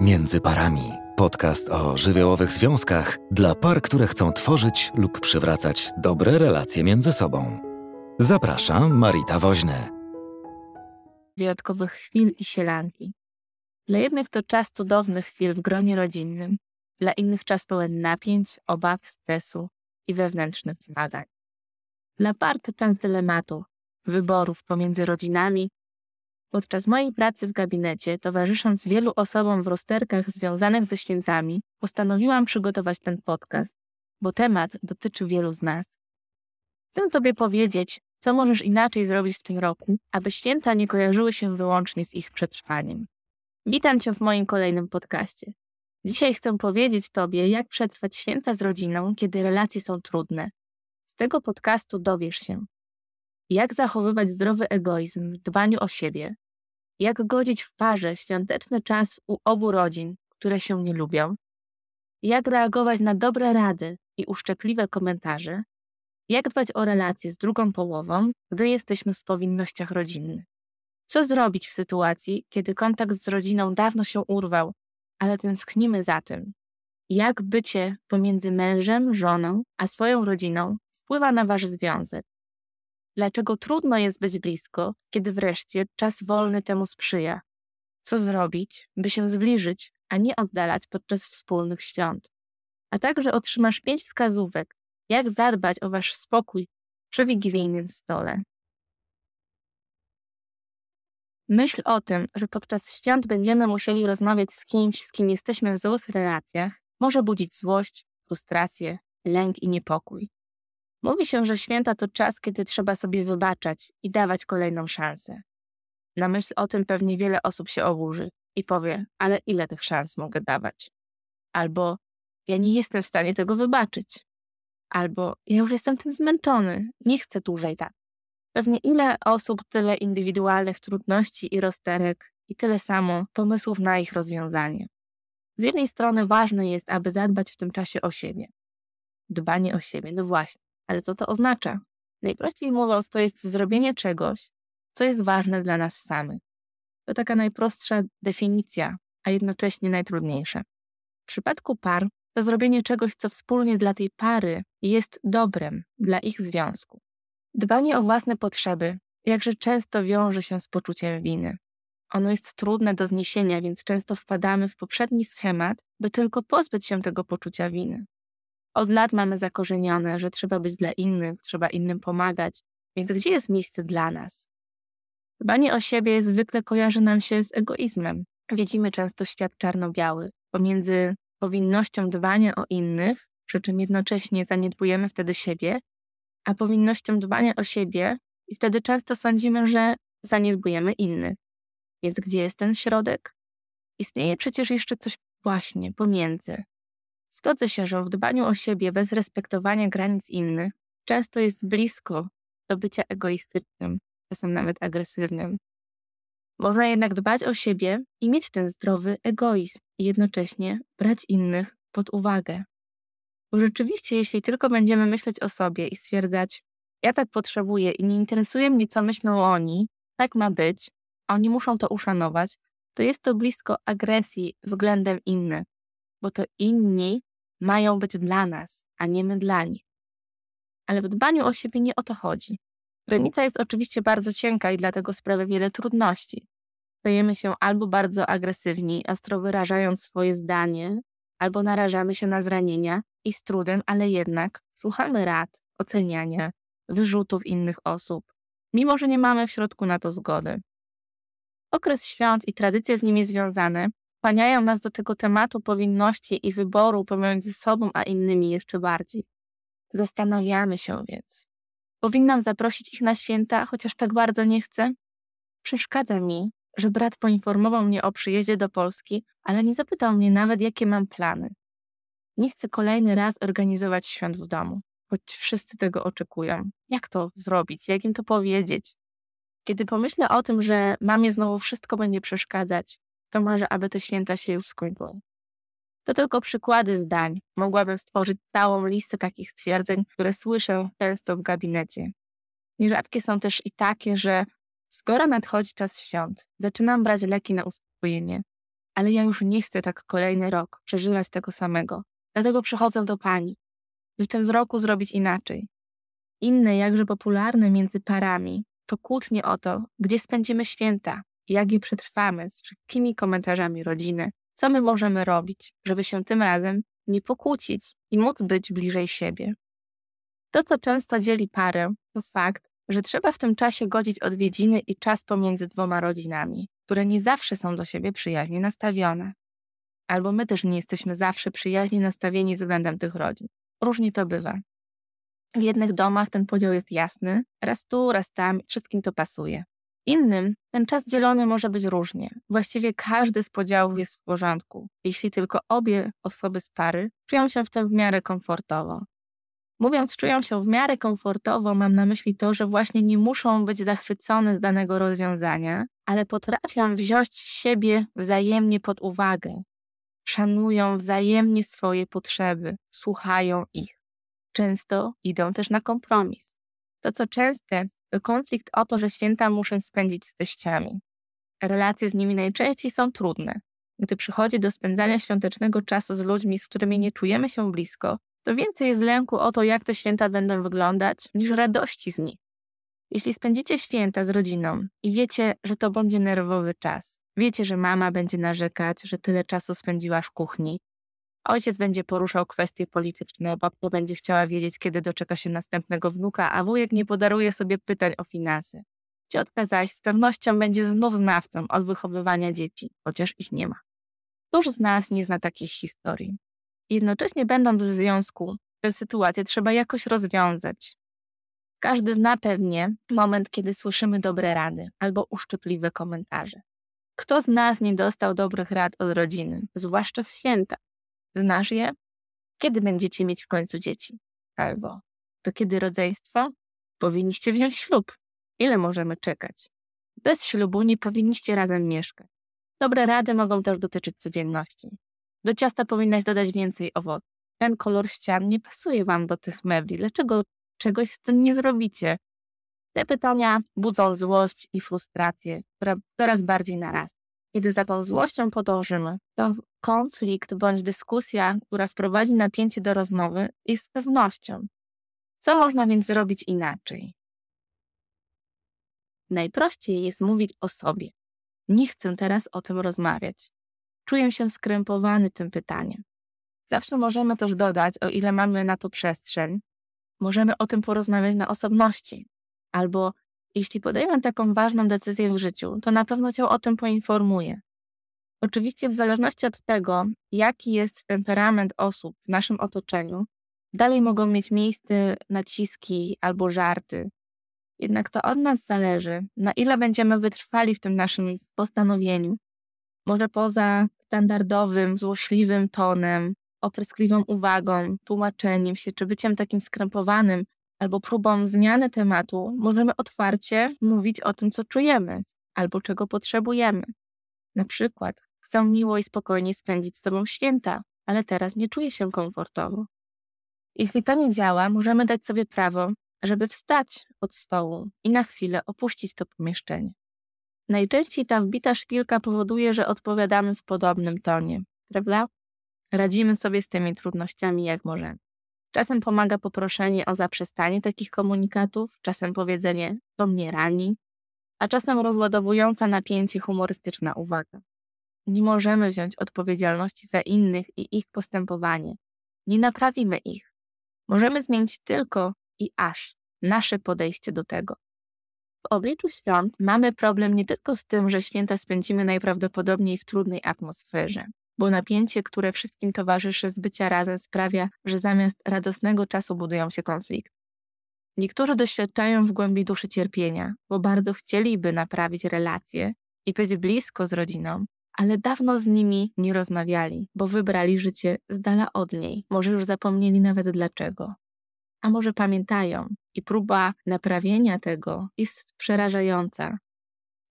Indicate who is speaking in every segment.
Speaker 1: Między parami. Podcast o żywiołowych związkach dla par, które chcą tworzyć lub przywracać dobre relacje między sobą. Zapraszam Marita Woźny.
Speaker 2: Wyjątkowych chwil i sielanki. Dla jednych to czas cudownych chwil w gronie rodzinnym, dla innych czas pełen napięć, obaw, stresu i wewnętrznych zmagań. Dla par to czas dylematu, wyborów pomiędzy rodzinami, Podczas mojej pracy w gabinecie, towarzysząc wielu osobom w rozterkach związanych ze świętami, postanowiłam przygotować ten podcast, bo temat dotyczy wielu z nas. Chcę Tobie powiedzieć, co możesz inaczej zrobić w tym roku, aby święta nie kojarzyły się wyłącznie z ich przetrwaniem. Witam Cię w moim kolejnym podcaście. Dzisiaj chcę powiedzieć Tobie, jak przetrwać święta z rodziną, kiedy relacje są trudne. Z tego podcastu dowiesz się, jak zachowywać zdrowy egoizm w dbaniu o siebie, jak godzić w parze świąteczny czas u obu rodzin, które się nie lubią, jak reagować na dobre rady i uszczypliwe komentarze, jak dbać o relacje z drugą połową, gdy jesteśmy w powinnościach rodzinnych. Co zrobić w sytuacji, kiedy kontakt z rodziną dawno się urwał, ale tęsknimy za tym? Jak bycie pomiędzy mężem, żoną, a swoją rodziną wpływa na wasz związek? Dlaczego trudno jest być blisko, kiedy wreszcie czas wolny temu sprzyja? Co zrobić, by się zbliżyć, a nie oddalać podczas wspólnych świąt? A także otrzymasz pięć wskazówek, jak zadbać o wasz spokój przy wigilijnym stole. Myśl o tym, że podczas świąt będziemy musieli rozmawiać z kimś, z kim jesteśmy w złych relacjach, może budzić złość, frustrację, lęk i niepokój. Mówi się, że święta to czas, kiedy trzeba sobie wybaczać i dawać kolejną szansę. Na myśl o tym pewnie wiele osób się oburzy i powie, ale ile tych szans mogę dawać? Albo ja nie jestem w stanie tego wybaczyć. Albo ja już jestem tym zmęczony, nie chcę dłużej tak. Pewnie ile osób, tyle indywidualnych trudności i rozterek i tyle samo pomysłów na ich rozwiązanie. Z jednej strony ważne jest, aby zadbać w tym czasie o siebie. Dbanie o siebie, no właśnie. Ale co to oznacza? Najprościej mówiąc, to jest zrobienie czegoś, co jest ważne dla nas samych. To taka najprostsza definicja, a jednocześnie najtrudniejsza. W przypadku par to zrobienie czegoś, co wspólnie dla tej pary jest dobrem dla ich związku. Dbanie o własne potrzeby jakże często wiąże się z poczuciem winy. Ono jest trudne do zniesienia, więc często wpadamy w poprzedni schemat, by tylko pozbyć się tego poczucia winy. Od lat mamy zakorzenione, że trzeba być dla innych, trzeba innym pomagać, więc gdzie jest miejsce dla nas? Dbanie o siebie zwykle kojarzy nam się z egoizmem. Widzimy często świat czarno-biały pomiędzy powinnością dbania o innych, przy czym jednocześnie zaniedbujemy wtedy siebie, a powinnością dbania o siebie i wtedy często sądzimy, że zaniedbujemy innych. Więc gdzie jest ten środek? Istnieje przecież jeszcze coś właśnie pomiędzy. Zgodzę się, że w dbaniu o siebie bez respektowania granic innych często jest blisko do bycia egoistycznym, czasem nawet agresywnym. Można jednak dbać o siebie i mieć ten zdrowy egoizm i jednocześnie brać innych pod uwagę. Bo rzeczywiście, jeśli tylko będziemy myśleć o sobie i stwierdzać, ja tak potrzebuję i nie interesuje mnie, co myślą oni, tak ma być, oni muszą to uszanować, to jest to blisko agresji względem innych bo to inni mają być dla nas, a nie my dla nich. Ale w dbaniu o siebie nie o to chodzi. Granica jest oczywiście bardzo cienka i dlatego sprawia wiele trudności. Stajemy się albo bardzo agresywni, ostro wyrażając swoje zdanie, albo narażamy się na zranienia i z trudem, ale jednak słuchamy rad, oceniania, wyrzutów innych osób, mimo że nie mamy w środku na to zgody. Okres świąt i tradycje z nimi związane skłaniają nas do tego tematu powinności i wyboru pomiędzy sobą a innymi jeszcze bardziej. Zastanawiamy się więc. Powinnam zaprosić ich na święta, chociaż tak bardzo nie chcę? Przeszkadza mi, że brat poinformował mnie o przyjeździe do Polski, ale nie zapytał mnie nawet, jakie mam plany. Nie chcę kolejny raz organizować świąt w domu, choć wszyscy tego oczekują. Jak to zrobić? Jak im to powiedzieć? Kiedy pomyślę o tym, że mamie znowu wszystko będzie przeszkadzać, to może, aby te święta się już skończyły. To tylko przykłady zdań. Mogłabym stworzyć całą listę takich stwierdzeń, które słyszę często w gabinecie. Nierzadkie są też i takie, że skoro nadchodzi czas świąt, zaczynam brać leki na uspokojenie, ale ja już nie chcę tak kolejny rok przeżywać tego samego. Dlatego przychodzę do pani, by w tym roku zrobić inaczej. Inne, jakże popularne między parami, to kłótnie o to, gdzie spędzimy święta, jak je przetrwamy z wszystkimi komentarzami rodziny, co my możemy robić, żeby się tym razem nie pokłócić i móc być bliżej siebie. To, co często dzieli parę, to fakt, że trzeba w tym czasie godzić odwiedziny i czas pomiędzy dwoma rodzinami, które nie zawsze są do siebie przyjaźnie nastawione. Albo my też nie jesteśmy zawsze przyjaźnie nastawieni względem tych rodzin. Różnie to bywa. W jednych domach ten podział jest jasny, raz tu, raz tam, wszystkim to pasuje. Innym ten czas dzielony może być różnie. Właściwie każdy z podziałów jest w porządku, jeśli tylko obie osoby z pary czują się w tym w miarę komfortowo. Mówiąc, czują się w miarę komfortowo, mam na myśli to, że właśnie nie muszą być zachwycone z danego rozwiązania, ale potrafią wziąć siebie wzajemnie pod uwagę. Szanują wzajemnie swoje potrzeby, słuchają ich. Często idą też na kompromis. To, co częste, konflikt o to, że święta muszę spędzić z teściami. Relacje z nimi najczęściej są trudne. Gdy przychodzi do spędzania świątecznego czasu z ludźmi, z którymi nie czujemy się blisko, to więcej jest lęku o to, jak te święta będą wyglądać, niż radości z nich. Jeśli spędzicie święta z rodziną i wiecie, że to będzie nerwowy czas, wiecie, że mama będzie narzekać, że tyle czasu spędziła w kuchni, ojciec będzie poruszał kwestie polityczne, babcia będzie chciała wiedzieć, kiedy doczeka się następnego wnuka, a wujek nie podaruje sobie pytań o finanse. Ciotka zaś z pewnością będzie znów znawcą od wychowywania dzieci, chociaż ich nie ma. Któż z nas nie zna takich historii? Jednocześnie będąc w związku, tę sytuację trzeba jakoś rozwiązać. Każdy zna pewnie moment, kiedy słyszymy dobre rady albo uszczypliwe komentarze. Kto z nas nie dostał dobrych rad od rodziny, zwłaszcza w święta? Znasz je? Kiedy będziecie mieć w końcu dzieci? Albo to kiedy rodzeństwo? Powinniście wziąć ślub. Ile możemy czekać? Bez ślubu nie powinniście razem mieszkać. Dobre rady mogą też dotyczyć codzienności. Do ciasta powinnaś dodać więcej owoców. Ten kolor ścian nie pasuje wam do tych mebli. Dlaczego czegoś z tym nie zrobicie? Te pytania budzą złość i frustrację, która coraz bardziej narasta. Kiedy za tą złością podążymy, to konflikt bądź dyskusja, która wprowadzi napięcie do rozmowy, jest z pewnością. Co można więc zrobić inaczej? Najprościej jest mówić o sobie. Nie chcę teraz o tym rozmawiać. Czuję się skrępowany tym pytaniem. Zawsze możemy też dodać, o ile mamy na to przestrzeń, możemy o tym porozmawiać na osobności. Albo jeśli podejmę taką ważną decyzję w życiu, to na pewno cię o tym poinformuję. Oczywiście, w zależności od tego, jaki jest temperament osób w naszym otoczeniu, dalej mogą mieć miejsce naciski albo żarty. Jednak to od nas zależy, na ile będziemy wytrwali w tym naszym postanowieniu. Może poza standardowym, złośliwym tonem, opryskliwą uwagą, tłumaczeniem się czy byciem takim skrępowanym albo próbą zmiany tematu, możemy otwarcie mówić o tym, co czujemy albo czego potrzebujemy. Na przykład, chcę miło i spokojnie spędzić z Tobą święta, ale teraz nie czuję się komfortowo. Jeśli to nie działa, możemy dać sobie prawo, żeby wstać od stołu i na chwilę opuścić to pomieszczenie. Najczęściej ta wbita szpilka powoduje, że odpowiadamy w podobnym tonie, prawda? Radzimy sobie z tymi trudnościami jak możemy. Czasem pomaga poproszenie o zaprzestanie takich komunikatów, czasem powiedzenie to mnie rani, a czasem rozładowująca napięcie humorystyczna uwaga. Nie możemy wziąć odpowiedzialności za innych i ich postępowanie. Nie naprawimy ich. Możemy zmienić tylko i aż nasze podejście do tego. W obliczu świąt mamy problem nie tylko z tym, że święta spędzimy najprawdopodobniej w trudnej atmosferze, bo napięcie, które wszystkim towarzyszy z bycia razem sprawia, że zamiast radosnego czasu budują się konflikty. Niektórzy doświadczają w głębi duszy cierpienia, bo bardzo chcieliby naprawić relacje i być blisko z rodziną, ale dawno z nimi nie rozmawiali, bo wybrali życie z dala od niej. Może już zapomnieli nawet dlaczego. A może pamiętają i próba naprawienia tego jest przerażająca,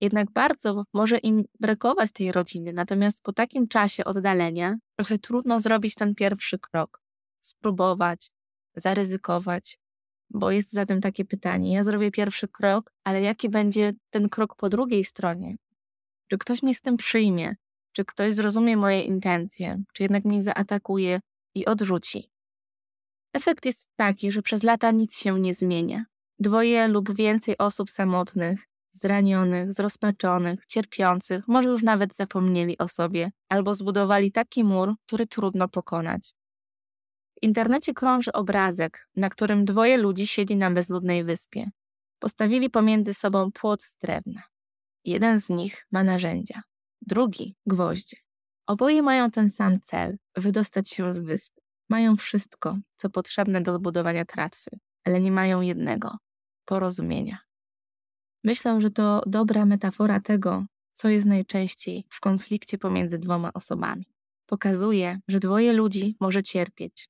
Speaker 2: jednak bardzo może im brakować tej rodziny, natomiast po takim czasie oddalenia trochę trudno zrobić ten pierwszy krok. Spróbować, zaryzykować, bo jest zatem takie pytanie: ja zrobię pierwszy krok, ale jaki będzie ten krok po drugiej stronie? Czy ktoś mnie z tym przyjmie? czy ktoś zrozumie moje intencje, czy jednak mnie zaatakuje i odrzuci. Efekt jest taki, że przez lata nic się nie zmienia. Dwoje lub więcej osób samotnych, zranionych, zrozpaczonych, cierpiących, może już nawet zapomnieli o sobie, albo zbudowali taki mur, który trudno pokonać. W internecie krąży obrazek, na którym dwoje ludzi siedzi na bezludnej wyspie. Postawili pomiędzy sobą płot z drewna. Jeden z nich ma narzędzia, drugi gwoździe. Oboje mają ten sam cel wydostać się z wyspy. Mają wszystko, co potrzebne do zbudowania trasy, ale nie mają jednego porozumienia. Myślę, że to dobra metafora tego, co jest najczęściej w konflikcie pomiędzy dwoma osobami. Pokazuje, że dwoje ludzi może cierpieć,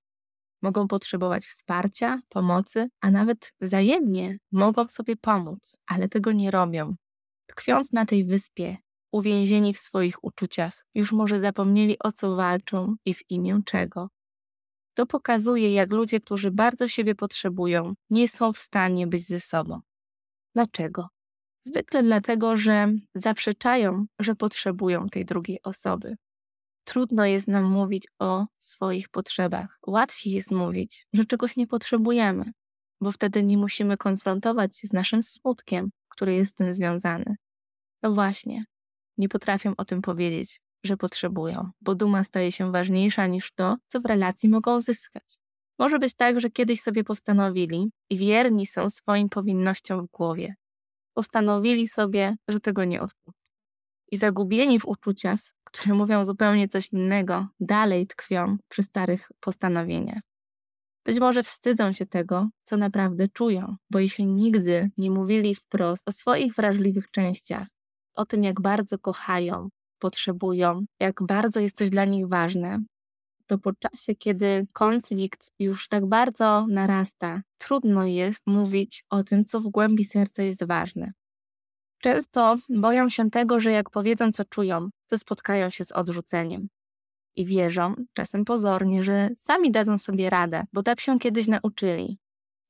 Speaker 2: mogą potrzebować wsparcia, pomocy, a nawet wzajemnie mogą sobie pomóc, ale tego nie robią. Tkwiąc na tej wyspie, uwięzieni w swoich uczuciach, już może zapomnieli o co walczą i w imię czego. To pokazuje, jak ludzie, którzy bardzo siebie potrzebują, nie są w stanie być ze sobą. Dlaczego? Zwykle dlatego, że zaprzeczają, że potrzebują tej drugiej osoby. Trudno jest nam mówić o swoich potrzebach. Łatwiej jest mówić, że czegoś nie potrzebujemy, bo wtedy nie musimy konfrontować się z naszym smutkiem, który jest z tym związany. No właśnie, nie potrafią o tym powiedzieć, że potrzebują, bo duma staje się ważniejsza niż to, co w relacji mogą zyskać. Może być tak, że kiedyś sobie postanowili i wierni są swoim powinnościom w głowie. Postanowili sobie, że tego nie odpuszczą. I zagubieni w uczuciach, które mówią zupełnie coś innego, dalej tkwią przy starych postanowieniach. Być może wstydzą się tego, co naprawdę czują, bo jeśli nigdy nie mówili wprost o swoich wrażliwych częściach, o tym, jak bardzo kochają, potrzebują, jak bardzo jest coś dla nich ważne, to po czasie, kiedy konflikt już tak bardzo narasta, trudno jest mówić o tym, co w głębi serca jest ważne. Często boją się tego, że jak powiedzą, co czują, to spotkają się z odrzuceniem. I wierzą, czasem pozornie, że sami dadzą sobie radę, bo tak się kiedyś nauczyli.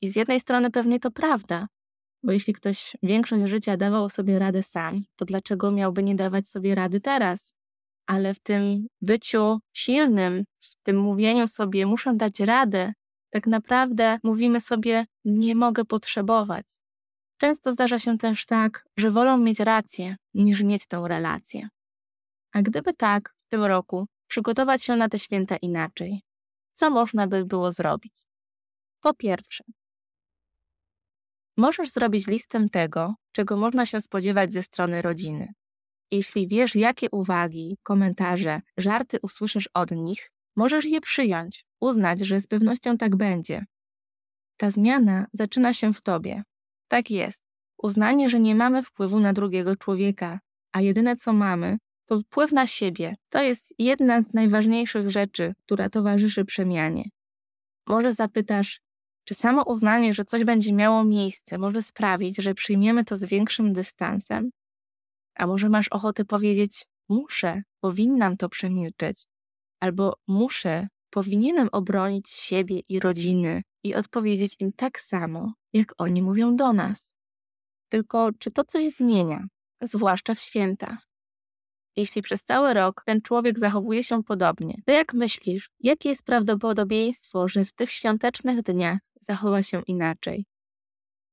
Speaker 2: I z jednej strony pewnie to prawda, bo jeśli ktoś większość życia dawał sobie radę sam, to dlaczego miałby nie dawać sobie rady teraz? Ale w tym byciu silnym, w tym mówieniu sobie, muszę dać radę, tak naprawdę mówimy sobie, nie mogę potrzebować. Często zdarza się też tak, że wolą mieć rację, niż mieć tę relację. A gdyby tak, w tym roku, przygotować się na te święta inaczej, co można by było zrobić? Po pierwsze, Możesz zrobić listę tego, czego można się spodziewać ze strony rodziny. Jeśli wiesz, jakie uwagi, komentarze, żarty usłyszysz od nich, możesz je przyjąć, uznać, że z pewnością tak będzie. Ta zmiana zaczyna się w tobie. Tak jest. Uznanie, że nie mamy wpływu na drugiego człowieka, a jedyne co mamy, to wpływ na siebie. To jest jedna z najważniejszych rzeczy, która towarzyszy przemianie. Może zapytasz, czy samo uznanie, że coś będzie miało miejsce, może sprawić, że przyjmiemy to z większym dystansem? A może masz ochotę powiedzieć: Muszę, powinnam to przemilczeć, albo muszę, powinienem obronić siebie i rodziny i odpowiedzieć im tak samo, jak oni mówią do nas. Tylko czy to coś zmienia, zwłaszcza w święta? Jeśli przez cały rok ten człowiek zachowuje się podobnie, to jak myślisz, jakie jest prawdopodobieństwo, że w tych świątecznych dniach zachowa się inaczej.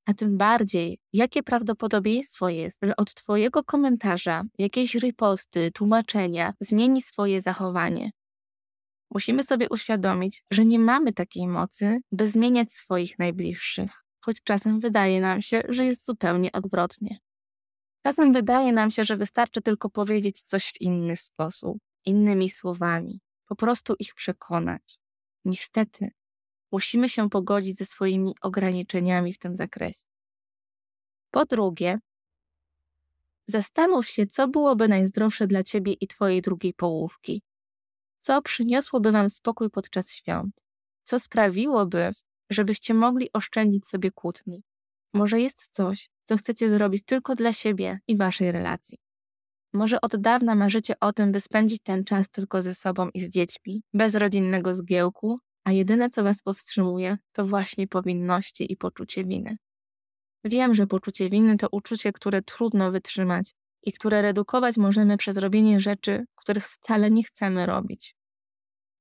Speaker 2: A tym bardziej, jakie prawdopodobieństwo jest, że od Twojego komentarza, jakiejś riposty, tłumaczenia zmieni swoje zachowanie. Musimy sobie uświadomić, że nie mamy takiej mocy, by zmieniać swoich najbliższych, choć czasem wydaje nam się, że jest zupełnie odwrotnie. Czasem wydaje nam się, że wystarczy tylko powiedzieć coś w inny sposób, innymi słowami, po prostu ich przekonać. Niestety, musimy się pogodzić ze swoimi ograniczeniami w tym zakresie. Po drugie, zastanów się, co byłoby najzdrowsze dla ciebie i twojej drugiej połówki. Co przyniosłoby wam spokój podczas świąt? Co sprawiłoby, żebyście mogli oszczędzić sobie kłótni? Może jest coś, co chcecie zrobić tylko dla siebie i waszej relacji. Może od dawna marzycie o tym, by spędzić ten czas tylko ze sobą i z dziećmi, bez rodzinnego zgiełku, a jedyne, co was powstrzymuje, to właśnie powinności i poczucie winy. Wiem, że poczucie winy to uczucie, które trudno wytrzymać i które redukować możemy przez robienie rzeczy, których wcale nie chcemy robić.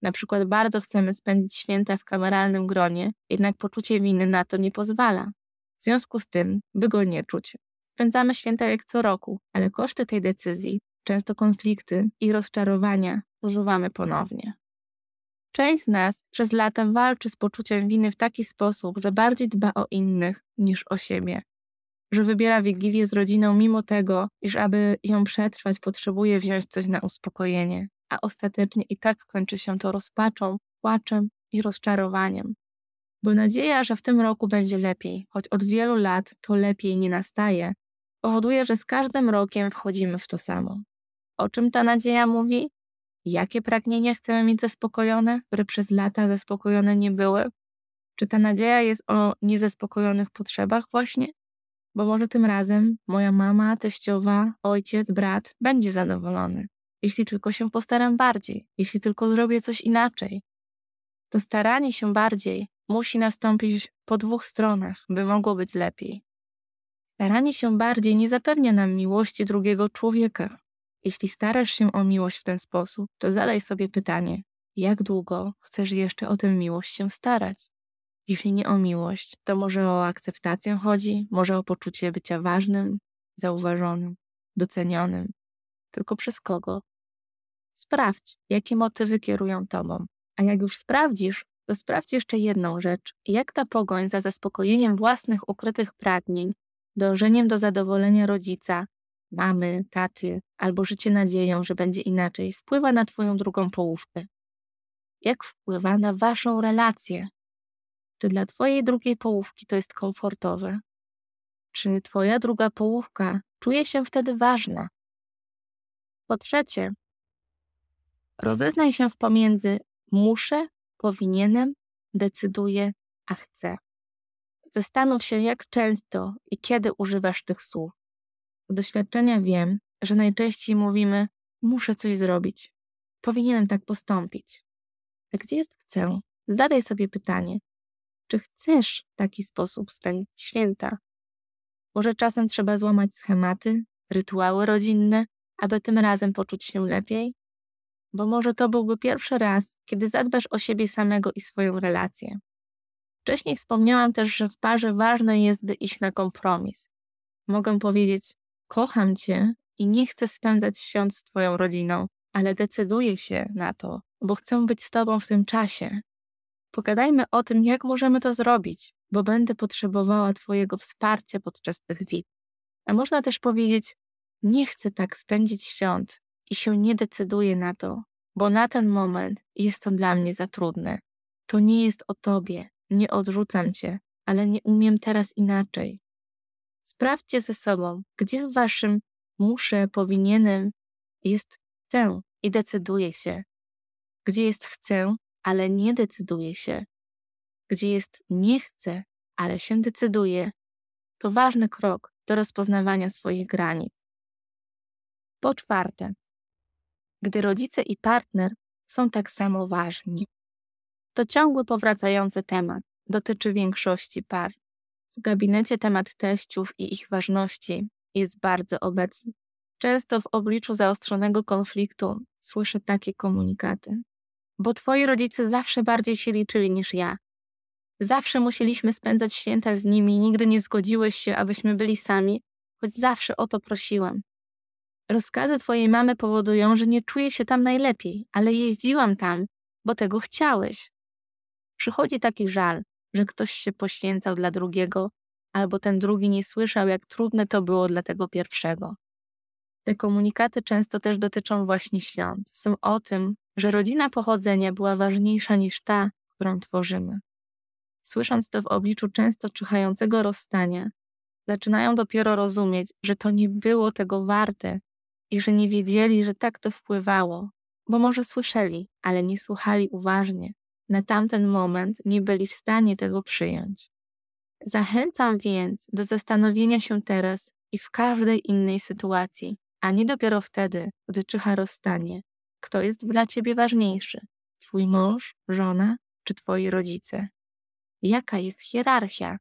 Speaker 2: Na przykład bardzo chcemy spędzić święta w kameralnym gronie, jednak poczucie winy na to nie pozwala. W związku z tym, by go nie czuć, spędzamy święta jak co roku, ale koszty tej decyzji, często konflikty i rozczarowania używamy ponownie. Część z nas przez lata walczy z poczuciem winy w taki sposób, że bardziej dba o innych niż o siebie. Że wybiera wigilię z rodziną mimo tego, iż aby ją przetrwać potrzebuje wziąć coś na uspokojenie, a ostatecznie i tak kończy się to rozpaczą, płaczem i rozczarowaniem. Bo nadzieja, że w tym roku będzie lepiej, choć od wielu lat to lepiej nie nastaje, powoduje, że z każdym rokiem wchodzimy w to samo. O czym ta nadzieja mówi? Jakie pragnienia chcemy mieć zaspokojone, które przez lata zaspokojone nie były? Czy ta nadzieja jest o niezaspokojonych potrzebach właśnie? Bo może tym razem moja mama, teściowa, ojciec, brat będzie zadowolony, jeśli tylko się postaram bardziej, jeśli tylko zrobię coś inaczej. To staranie się bardziej musi nastąpić po dwóch stronach, by mogło być lepiej. Staranie się bardziej nie zapewnia nam miłości drugiego człowieka, jeśli starasz się o miłość w ten sposób, to zadaj sobie pytanie, jak długo chcesz jeszcze o tę miłość się starać? Jeśli nie o miłość, to może o akceptację chodzi, może o poczucie bycia ważnym, zauważonym, docenionym. Tylko przez kogo? Sprawdź, jakie motywy kierują tobą. A jak już sprawdzisz, to sprawdź jeszcze jedną rzecz. Jak ta pogoń za zaspokojeniem własnych ukrytych pragnień, dążeniem do zadowolenia rodzica, mamy, taty, albo życie nadzieją, że będzie inaczej, wpływa na Twoją drugą połówkę? Jak wpływa na Waszą relację? Czy dla Twojej drugiej połówki to jest komfortowe? Czy Twoja druga połówka czuje się wtedy ważna? Po trzecie, rozeznaj się w pomiędzy muszę, powinienem, decyduję, a chcę. Zastanów się, jak często i kiedy używasz tych słów. Z doświadczenia wiem, że najczęściej mówimy: Muszę coś zrobić, powinienem tak postąpić. A gdzie jest chcę? Zadaj sobie pytanie: czy chcesz w taki sposób spędzić święta? Może czasem trzeba złamać schematy, rytuały rodzinne, aby tym razem poczuć się lepiej? Bo może to byłby pierwszy raz, kiedy zadbasz o siebie samego i swoją relację. Wcześniej wspomniałam też, że w parze ważne jest, by iść na kompromis. Mogę powiedzieć: Kocham cię i nie chcę spędzać świąt z Twoją rodziną, ale decyduję się na to, bo chcę być z Tobą w tym czasie. Pogadajmy o tym, jak możemy to zrobić, bo będę potrzebowała Twojego wsparcia podczas tych wizyt. A można też powiedzieć, nie chcę tak spędzić świąt i się nie decyduję na to, bo na ten moment jest to dla mnie za trudne. To nie jest o Tobie, nie odrzucam Cię, ale nie umiem teraz inaczej. Sprawdźcie ze sobą, gdzie w Waszym muszę, powinienem, jest chcę i decyduję się. Gdzie jest chcę, ale nie decyduję się. Gdzie jest nie chcę, ale się decyduję. To ważny krok do rozpoznawania swoich granic. Po czwarte, gdy rodzice i partner są tak samo ważni. To ciągły powracający temat, dotyczy większości par. W gabinecie temat teściów i ich ważności jest bardzo obecny. Często w obliczu zaostrzonego konfliktu słyszę takie komunikaty. Bo twoi rodzice zawsze bardziej się liczyli niż ja. Zawsze musieliśmy spędzać święta z nimi, nigdy nie zgodziłeś się, abyśmy byli sami, choć zawsze o to prosiłam. Rozkazy twojej mamy powodują, że nie czuję się tam najlepiej, ale jeździłam tam, bo tego chciałeś. Przychodzi taki żal, że ktoś się poświęcał dla drugiego, albo ten drugi nie słyszał, jak trudne to było dla tego pierwszego. Te komunikaty często też dotyczą właśnie świąt. Są o tym, że rodzina pochodzenia była ważniejsza niż ta, którą tworzymy. Słysząc to w obliczu często czyhającego rozstania, zaczynają dopiero rozumieć, że to nie było tego warte i że nie wiedzieli, że tak to wpływało, bo może słyszeli, ale nie słuchali uważnie. Na tamten moment nie byli w stanie tego przyjąć. Zachęcam więc do zastanowienia się teraz i w każdej innej sytuacji, a nie dopiero wtedy, gdy czyha rozstanie. Kto jest dla ciebie ważniejszy? Twój mąż, żona czy twoi rodzice? Jaka jest hierarchia?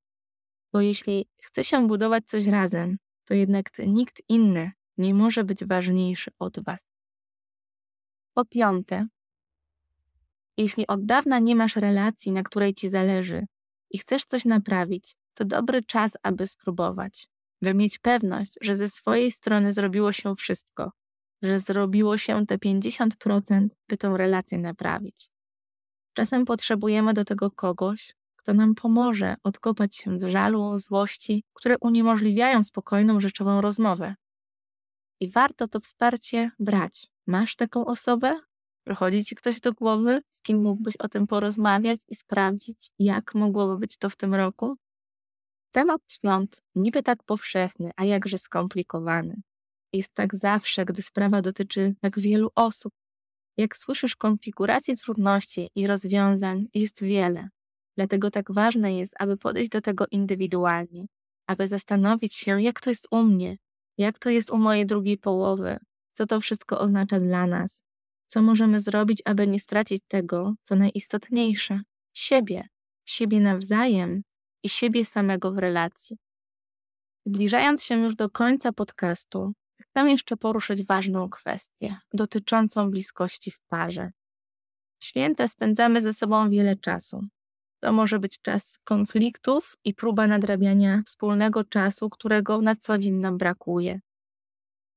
Speaker 2: Bo jeśli chce się budować coś razem, to jednak nikt inny nie może być ważniejszy od Was. Po piąte, jeśli od dawna nie masz relacji, na której Ci zależy i chcesz coś naprawić, to dobry czas, aby spróbować, by mieć pewność, że ze swojej strony zrobiło się wszystko, że zrobiło się te 50%, by tą relację naprawić. Czasem potrzebujemy do tego kogoś, kto nam pomoże odkopać się z żalu, złości, które uniemożliwiają spokojną, rzeczową rozmowę. I warto to wsparcie brać. Masz taką osobę? Przychodzi ci ktoś do głowy, z kim mógłbyś o tym porozmawiać i sprawdzić, jak mogłoby być to w tym roku? Temat świąt, niby tak powszechny, a jakże skomplikowany. Jest tak zawsze, gdy sprawa dotyczy tak wielu osób. Jak słyszysz, konfiguracji trudności i rozwiązań jest wiele. Dlatego tak ważne jest, aby podejść do tego indywidualnie, aby zastanowić się, jak to jest u mnie, jak to jest u mojej drugiej połowy, co to wszystko oznacza dla nas, co możemy zrobić, aby nie stracić tego, co najistotniejsze siebie, siebie nawzajem i siebie samego w relacji. Zbliżając się już do końca podcastu, chcę jeszcze poruszyć ważną kwestię dotyczącą bliskości w parze. Święta spędzamy ze sobą wiele czasu. To może być czas konfliktów i próba nadrabiania wspólnego czasu, którego na co dzień nam brakuje.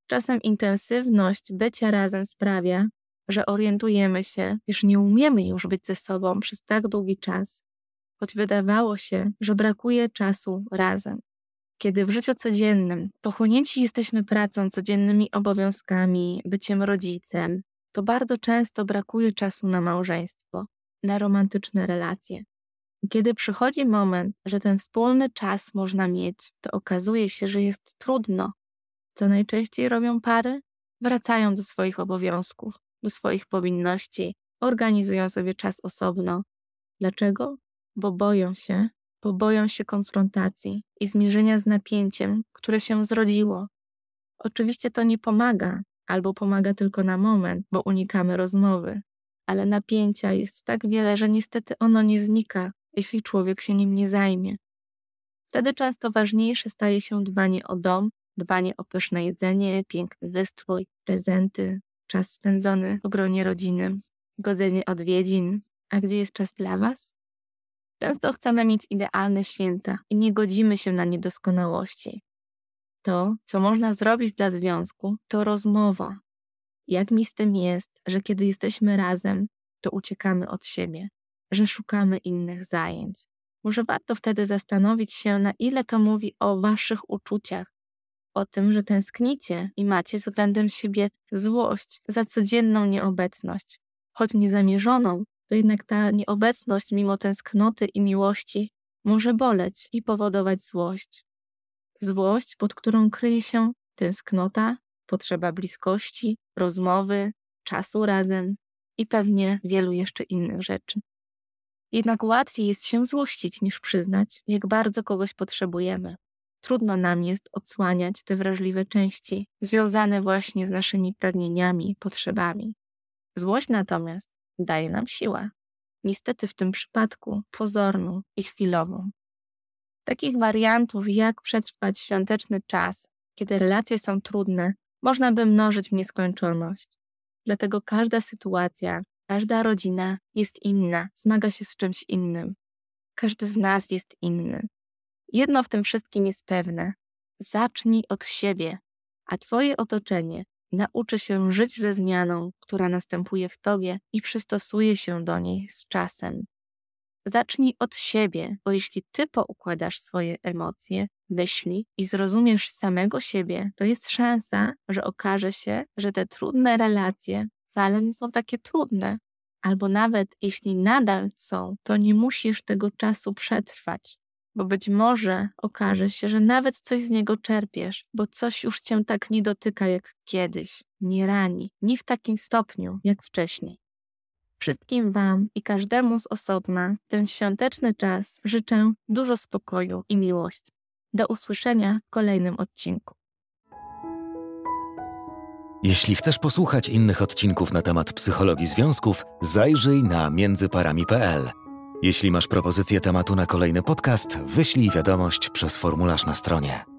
Speaker 2: Czasem intensywność bycia razem sprawia, że orientujemy się, iż nie umiemy już być ze sobą przez tak długi czas, choć wydawało się, że brakuje czasu razem. Kiedy w życiu codziennym pochłonięci jesteśmy pracą, codziennymi obowiązkami, byciem rodzicem, to bardzo często brakuje czasu na małżeństwo, na romantyczne relacje. Kiedy przychodzi moment, że ten wspólny czas można mieć, to okazuje się, że jest trudno. Co najczęściej robią pary? Wracają do swoich obowiązków, do swoich powinności, organizują sobie czas osobno. Dlaczego? Bo boją się, bo boją się konfrontacji i zmierzenia z napięciem, które się zrodziło. Oczywiście to nie pomaga, albo pomaga tylko na moment, bo unikamy rozmowy, ale napięcia jest tak wiele, że niestety ono nie znika, jeśli człowiek się nim nie zajmie. Wtedy często ważniejsze staje się dbanie o dom, dbanie o pyszne jedzenie, piękny wystrój, prezenty, czas spędzony w gronie rodziny, godzenie odwiedzin. A gdzie jest czas dla Was? Często chcemy mieć idealne święta i nie godzimy się na niedoskonałości. To, co można zrobić dla związku, to rozmowa. Jak mi z tym jest, że kiedy jesteśmy razem, to uciekamy od siebie, że szukamy innych zajęć. Może warto wtedy zastanowić się, na ile to mówi o Waszych uczuciach, o tym, że tęsknicie i macie względem siebie złość za codzienną nieobecność. Choć niezamierzoną, to jednak ta nieobecność, mimo tęsknoty i miłości, może boleć i powodować złość. Złość, pod którą kryje się tęsknota, potrzeba bliskości, rozmowy, czasu razem i pewnie wielu jeszcze innych rzeczy. Jednak łatwiej jest się złościć niż przyznać, jak bardzo kogoś potrzebujemy. Trudno nam jest odsłaniać te wrażliwe części, związane właśnie z naszymi pragnieniami, potrzebami. Złość natomiast daje nam siłę. Niestety w tym przypadku pozorną i chwilową. Takich wariantów, jak przetrwać świąteczny czas, kiedy relacje są trudne, można by mnożyć w nieskończoność. Dlatego każda sytuacja, każda rodzina jest inna, zmaga się z czymś innym. Każdy z nas jest inny. Jedno w tym wszystkim jest pewne: zacznij od siebie, a Twoje otoczenie nauczy się żyć ze zmianą, która następuje w Tobie i przystosuje się do niej z czasem. Zacznij od siebie, bo jeśli Ty poukładasz swoje emocje, myśli i zrozumiesz samego siebie, to jest szansa, że okaże się, że te trudne relacje wcale nie są takie trudne. Albo nawet jeśli nadal są, to nie musisz tego czasu przetrwać bo być może okaże się, że nawet coś z niego czerpiesz, bo coś już cię tak nie dotyka jak kiedyś, nie rani, nie w takim stopniu jak wcześniej. Wszystkim Wam i każdemu z osobna ten świąteczny czas życzę dużo spokoju i miłości. Do usłyszenia w kolejnym odcinku.
Speaker 1: Jeśli chcesz posłuchać innych odcinków na temat psychologii związków, zajrzyj na międzyparami.pl. Jeśli masz propozycję tematu na kolejny podcast, wyślij wiadomość przez formularz na stronie.